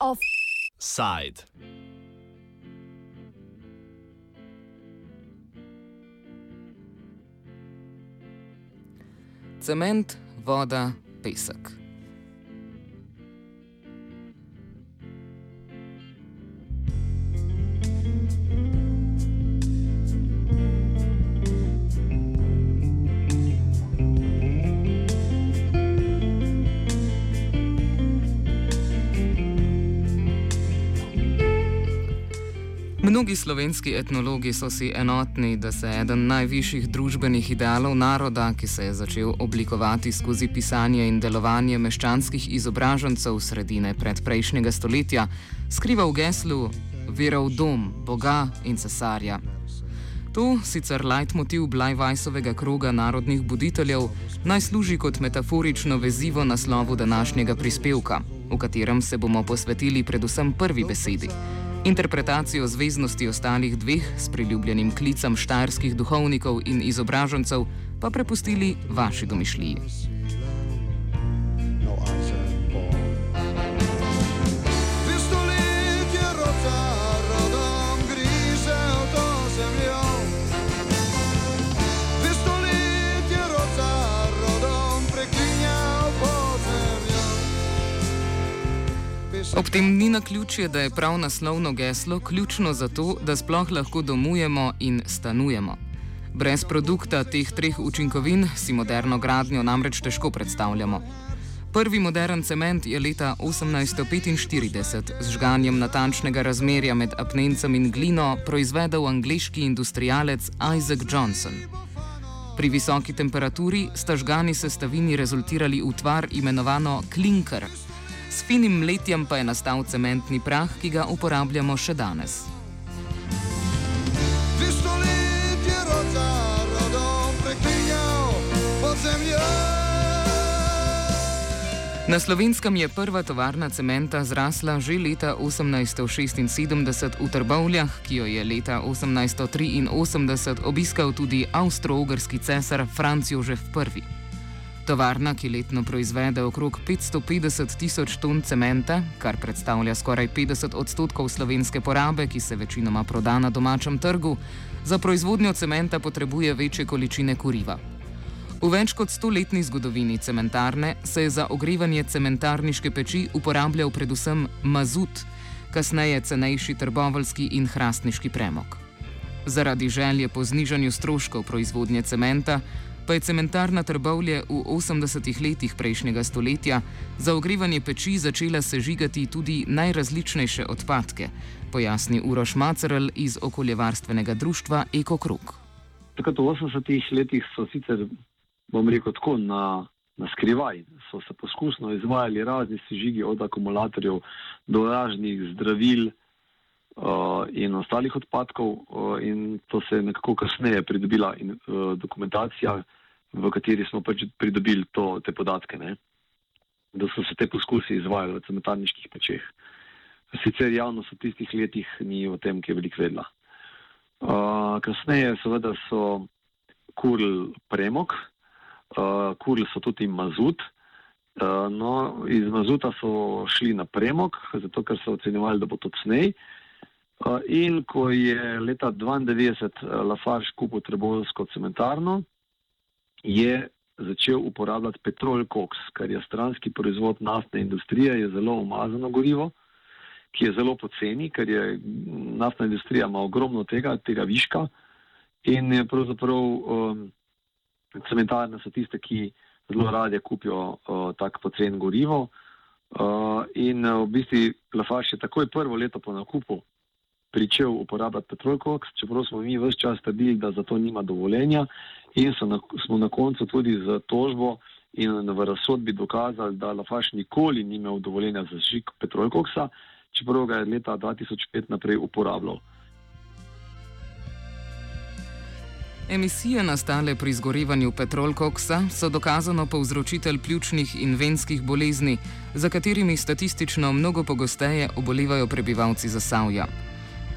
Offside. Cement, voda, pesek. Mnogi slovenski etnologi so si enotni, da se eden najvišjih družbenih idealov naroda, ki se je začel oblikovati skozi pisanje in delovanje meščanskih izobražencev sredine predprejšnjega stoletja, skriva v geslu vera v dom, Boga in cesarja. To, sicer leitmotiv Blajvajsovega kroga narodnih buditeljev, naj služi kot metaforično vezivo naslovu današnjega prispevka, v katerem se bomo posvetili predvsem prvi besedi. Interpretacijo zvezdnosti ostalih dveh s priljubljenim klicem štajerskih duhovnikov in izobražencev pa prepustili vaši domišljiji. Ob tem ni na ključje, da je prav naslovno geslo ključno za to, da sploh lahko domujemo in stanujemo. Brez produkta teh treh učinkovin si moderno gradnjo namreč težko predstavljamo. Prvi modern cement je leta 1845 z žganjem natančnega razmerja med apnencem in glino proizvedel angliški industrijalec Isaac Johnson. Pri visoki temperaturi sta žgani sestavini rezultirali v tvar imenovano klinker. S finim mletjem pa je nastal cementni prah, ki ga uporabljamo še danes. Na slovenskem je prva tovarna cementa zrasla že leta 1876 v Trbovljah, ki jo je leta 1883 obiskal tudi avstro-ogrski cesar Franz Jožef I. Tovarna, ki letno proizvede okrog 550 tisoč ton cementa, kar predstavlja skoraj 50 odstotkov slovenske porabe, ki se večinoma proda na domačem trgu, za proizvodnjo cementa potrebuje večje količine kuriva. V več kot stoletni zgodovini cementarne se je za ogrevanje cementarniške peči uporabljal predvsem mazut, kasneje cenejši trbovalski in hrastniški premog. Zaradi želje po znižanju stroškov proizvodnje cementa pa je cementarna Trbovlje v 80-ih letih prejšnjega stoletja za ogrevanje peči začela sežigati tudi najrazličnejše odpadke, pojasni Uroš Macerl iz okoljevarstvenega društva EkoKrug. Takrat v 80-ih letih so sicer, bom rekel, tako na, na skrivaj, so se poskusno izvajali razni sežigi od akumulatorjev do raznih zdravil. Uh, in ostalih odpadkov, uh, in to se je nekako kasneje pridobila in, uh, dokumentacija, v kateri smo pač pridobili to, te podatke, ne? da so se te poskusi izvajali v cementarniških pečeh. Sicer javnost v tistih letih ni o tem, ki je veliko vedla. Uh, kasneje, seveda, so kurili premog, uh, kurili so tudi mazut. Uh, no, iz mazuta so šli na premog, zato ker so ocenjevali, da bo to cnej. In ko je leta 1992 Lafarge kupil Trebovsko cementarno, je začel uporabljati petrol koks, kar je stranski proizvod naftne industrije, je zelo umazano gorivo, ki je zelo poceni, ker je naftna industrija ima ogromno tega, tega viška in je pravzaprav um, cementarne so tiste, ki zelo radije kupijo uh, tak pocen gorivo. Uh, in uh, v bistvu Lafarge je takoj prvo leto po nakupu pričel uporabljati petrol koks, čeprav smo mi vse čas trdili, da za to nima dovoljenja in na, smo na koncu tudi z tožbo in v razsodbi dokazali, da Lafaš nikoli ni imel dovoljenja za žig petrol koksa, čeprav ga je leta 2005 naprej uporabljal. Emisije nastale pri izgorevanju petrolkoksa so dokazano povzročitelj pljučnih in venskih bolezni, za katerimi statistično mnogo pogosteje obolevajo prebivalci Zasavja.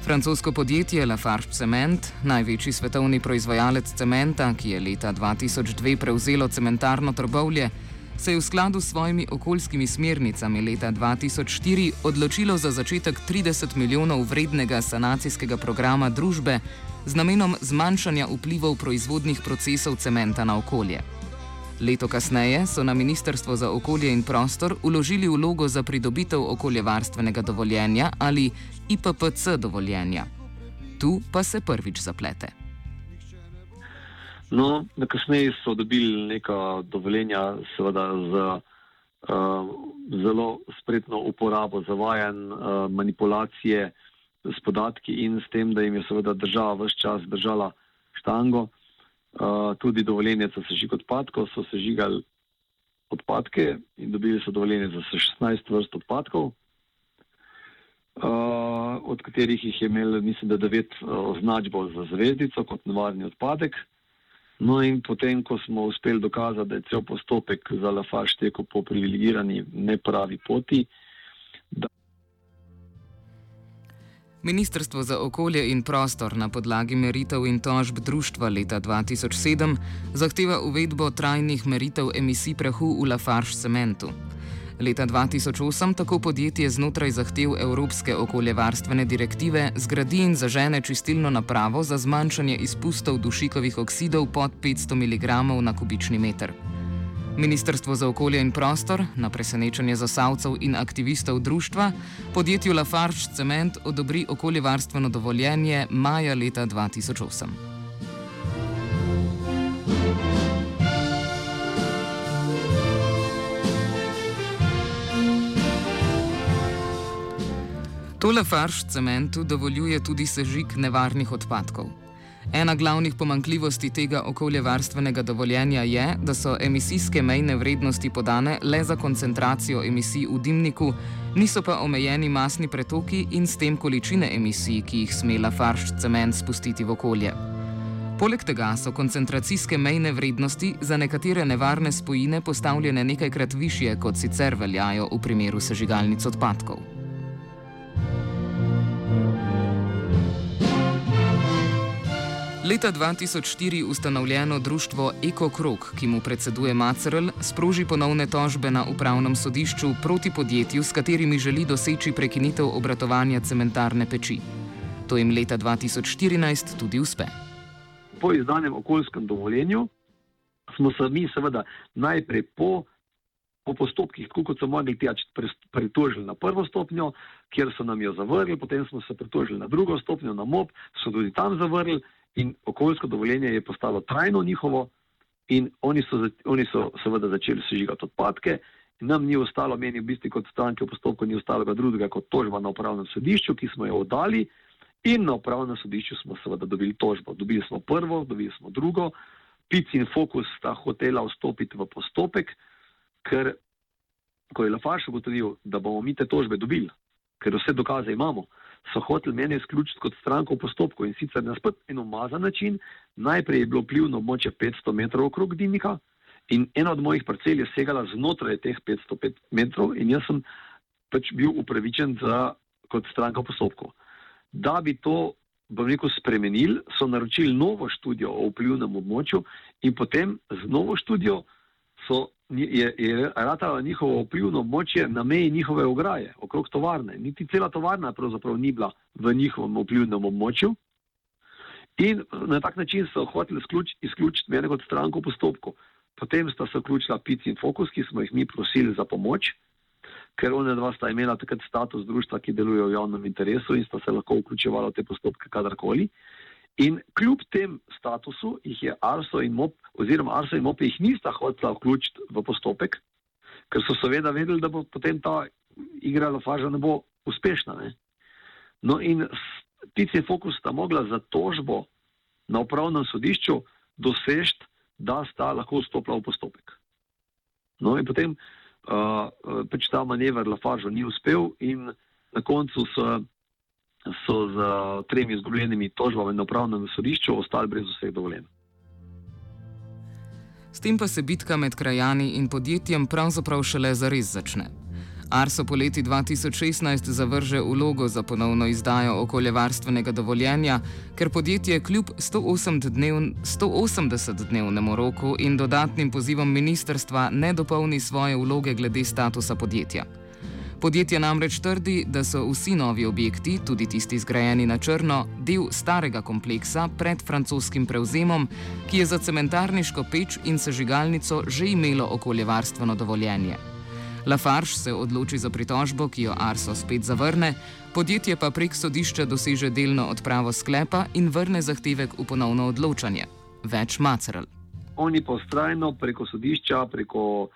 Francosko podjetje Lafarge Cement, največji svetovni proizvajalec cementa, ki je leta 2002 prevzelo cementarno trbovlje, se je v skladu s svojimi okoljskimi smernicami leta 2004 odločilo za začetek 30 milijonov vrednega sanacijskega programa družbe z namenom zmanjšanja vplivov proizvodnih procesov cementa na okolje. Leto kasneje so na Ministrstvo za okolje in prostor uložili vlogo za pridobitev okoljevarstvenega dovoljenja ali IPPC dovoljenja. Tu pa se prvič zaplete. No, na kasneje so dobili neka dovoljenja, seveda z uh, zelo spretno uporabo zavajanj, uh, manipulacije s podatki in s tem, da jim je seveda država vse čas držala štango. Uh, tudi dovoljenje za sežig odpadkov so sežigali odpadke in dobili so dovoljenje za 16 vrst odpadkov, uh, od katerih jih je imel, mislim, da 9 označbo za zvezdico kot nevarni odpadek. No, in potem, ko smo uspeli dokazati, da je cel postopek za Lafarge tekel po privilegirani, nepravi poti. Da... Ministrstvo za okolje in prostor na podlagi meritev in tožb društva leta 2007 zahteva uvedbo trajnih meritev emisij prahu v Lafarge cementu. Leta 2008 tako podjetje znotraj zahtev Evropske okoljevarstvene direktive zgradi in zažene čistilno napravo za zmanjšanje izpustov dušikovih oksidov pod 500 mg na kubični meter. Ministrstvo za okolje in prostor, na presenečenje zasavcev in aktivistov društva, podjetju Lafarge Cement odobri okoljevarstveno dovoljenje maja leta 2008. Tole farš cementu dovoljuje tudi sežig nevarnih odpadkov. Ena glavnih pomankljivosti tega okoljevarstvenega dovoljenja je, da so emisijske mejne vrednosti podane le za koncentracijo emisij v dimniku, niso pa omejeni masni pretoki in s tem količine emisij, ki jih smela farš cement spustiti v okolje. Poleg tega so koncentracijske mejne vrednosti za nekatere nevarne spojine postavljene nekajkrat više, kot sicer veljajo v primeru sežigalnic odpadkov. Leta 2004 ustanovljeno društvo EcoKrog, ki mu predseduje Macerl, sproži ponovne tožbe na upravnem sodišču proti podjetju, s katerimi želi doseči prekinitev obratovanja cementarne peči. To jim leta 2014 tudi uspe. Po izdanem okoljskem dovoljenju smo se mi, seveda, najprej po, po postopkih, tako kot so mogli tjač, pritožili na prvo stopnjo, kjer so nam jo zavrli, potem smo se pritožili na drugo stopnjo, na MOP, so tudi tam zavrli in okoljsko dovoljenje je postalo trajno njihovo, in oni so, oni so seveda začeli sežigati odpadke. Nam ni ostalo, meni v bistvu kot stranke v postopku, ni ostalo drugega kot tožba na upravnem sodišču, ki smo jo oddali, in na upravnem sodišču smo seveda dobili tožbo. Dobili smo prvo, dobili smo drugo. Pic in Fokus sta hotela vstopiti v postopek, ker ko je Lafarš ugotovil, da bomo mi te tožbe dobili, ker vse dokaze imamo, so hoteli mene izključiti kot stranko v postopku in sicer na spet en umazan način. Najprej je bilo vplivno območje 500 metrov okrog dimnika in ena od mojih parcel je segala znotraj teh 505 metrov in jaz sem pač bil upravičen za, kot stranka v postopku. Da bi to, bom rekel, spremenili, so naročili novo študijo o vplivnem območju in potem z novo študijo so je, je ratalo njihovo vplivno območje na meji njihove ograje, okrog tovarne. Niti cela tovarna pravzaprav ni bila v njihovem vplivnem območju. In na tak način so hoteli izključiti, izključiti mene kot stranko v postopku. Potem sta se vključila PIC in Focus, ki smo jih mi prosili za pomoč, ker one dva sta imela takrat status društva, ki deluje v javnem interesu in sta se lahko vključevala v te postopke kadarkoli. In kljub tem statusu jih je Arso in MOP, oziroma Arso in MOP jih nista hotela vključiti v postopek, ker so seveda vedeli, da bo potem ta igra Lafaža ne bo uspešna. Ne? No in Tici Fokus sta mogla za tožbo na upravnem sodišču dosežti, da sta lahko vstopila v postopek. No in potem uh, pač ta manever Lafažu ni uspel in na koncu so so z tremi izgubljenimi tožbami na upravnem sodišču ostali brez vseh dovoljenj. S tem pa se bitka med krajani in podjetjem pravzaprav šele zares začne. Arso po leti 2016 zavrže vlogo za ponovno izdajo okoljevarstvenega dovoljenja, ker podjetje kljub 180-dnevnemu roku in dodatnim pozivom ministerstva ne dopolni svoje vloge glede statusa podjetja. Podjetje namreč trdi, da so vsi novi objekti, tudi tisti zgrajeni na črno, del starega kompleksa pred francoskim prevzemom, ki je za cementarniško peč in sežigalnico že imelo okoljevarstveno dovoljenje. Lafarge se odloči za pritožbo, ki jo Arso spet zavrne, podjetje pa prek sodišča doseže delno odpravo sklepa in vrne zahtevek v ponovno odločanje. Več macerl. Oni pa ustrajno preko sodišča, preko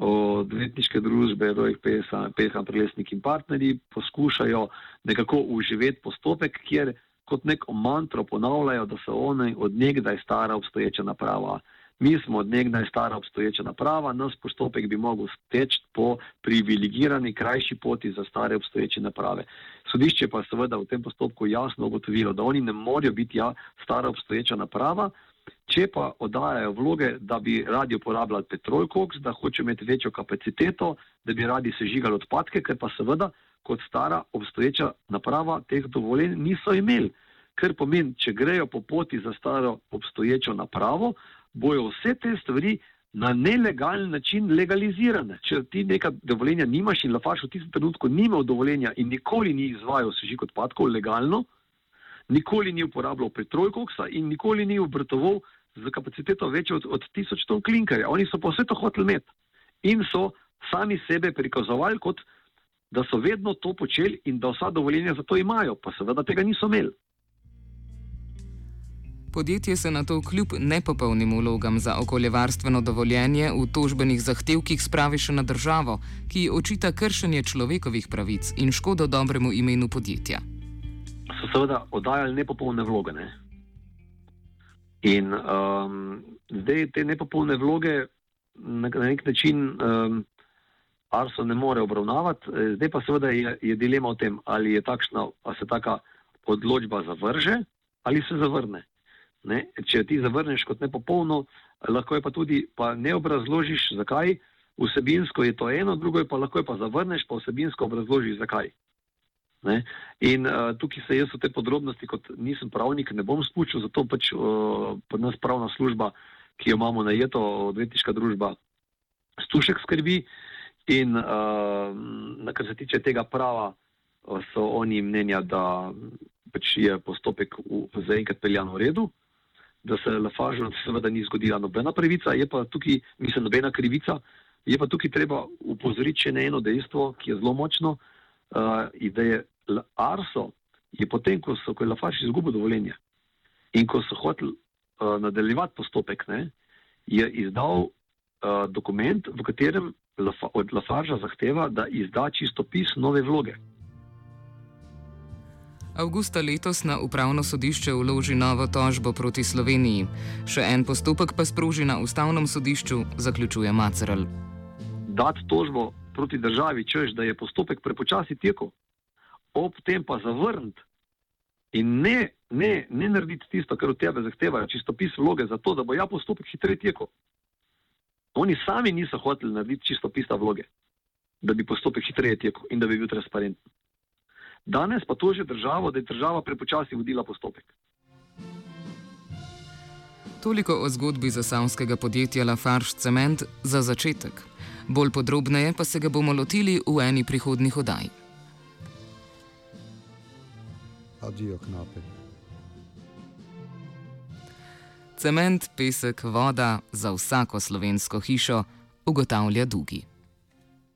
odvetniške družbe, Rojih Peha, Prelesnik in partnerji poskušajo nekako uživeti postopek, kjer kot neko mantro ponavljajo, da so oni od nekdaj stara obstoječa naprava. Mi smo od nekdaj stara obstoječa naprava, nas postopek bi mogel steči po privilegirani krajši poti za stare obstoječe naprave. Sodišče pa seveda v tem postopku jasno ugotovilo, da oni ne morajo biti ja, stara obstoječa naprava, če pa oddajajo vloge, da bi radi uporabljali petrol koks, da hočejo imeti večjo kapaciteto, da bi radi sežigali odpadke, ker pa seveda kot stara obstoječa naprava teh dovoljenj niso imeli. Ker pomeni, če grejo po poti za staro obstoječo napravo, bojo vse te stvari na nelegalen način legalizirane. Če ti neka dovoljenja nimaš in lafaš v tistem trenutku nima dovoljenja in nikoli ni izvajal sežig odpadkov legalno, nikoli ni uporabljal petrolkoksa in nikoli ni obratoval z kapaciteto večjo od, od tisoč ton klinkarja. Oni so pa vse to hoteli imeti in so sami sebe prikazovali kot da so vedno to počeli in da vsa dovoljenja za to imajo, pa seveda tega niso imeli. Podjetje se na to kljub nepopolnim vlogam za okoljevarstveno dovoljenje v tožbenih zahtevkih spravi še na državo, ki očita kršenje človekovih pravic in škodo dobremu imenu podjetja. So seveda oddajali nepopolne vloge. Ne? In um, zdaj te nepopolne vloge na, na nek način um, Arso ne more obravnavati, zdaj pa seveda je, je dilema o tem, ali je takšna, ali se taka odločba zavrže ali se zavrne. Ne? Če ti zavrneš kot nepopolno, lahko je pa tudi, pa ne obrazložiš, zakaj. Vsebinsko je to eno, drugo je pa lahko je pa zavrneš, pa vsebinsko obrazložiš, zakaj. Ne? In uh, tukaj se jaz v te podrobnosti, kot nisem pravnik, ne bom spuščal, zato pač uh, pod nas pravna služba, ki jo imamo najeto, odvetniška družba, stušek skrbi. In uh, kar se tiče tega prava, so oni mnenja, da pač je postopek zaenkrat peljan v redu da se Lafažu seveda ni zgodila nobena pravica, je pa tukaj, mislim, nobena krivica, je pa tukaj treba upozoriti še na eno dejstvo, ki je zelo močno, uh, da je Arso, je potem, ko so, ko je Lafaž izgubil dovoljenje in ko so hoteli uh, nadaljevati postopek, ne, je izdal uh, dokument, v katerem Lafa, od Lafaža zahteva, da izda čistopis nove vloge. Augusta letos na upravno sodišče vloži novo tožbo proti Sloveniji. Še en postopek pa sproži na ustavnem sodišču, zaključuje Maceral. Dati tožbo proti državi, češ, da je postopek prepočasi tekel, ob tem pa zavrniti in ne, ne, ne narediti tisto, kar od tebe zahtevajo, čistopis vloge za to, da bo ja postopek hitreje tekel. Oni sami niso hoteli narediti čistopisa vloge, da bi postopek hitreje tekel in da bi bil transparenten. Danes pa toži državo, da je država prepočasi vodila postopek. Toliko o zgodbi zasavskega podjetja Lafarge Cement za začetek. Bolj podrobneje pa se ga bomo lotili v eni prihodnih oddaj. Adijo knape. Cement, pesek, voda za vsako slovensko hišo, ugotavlja Dugi.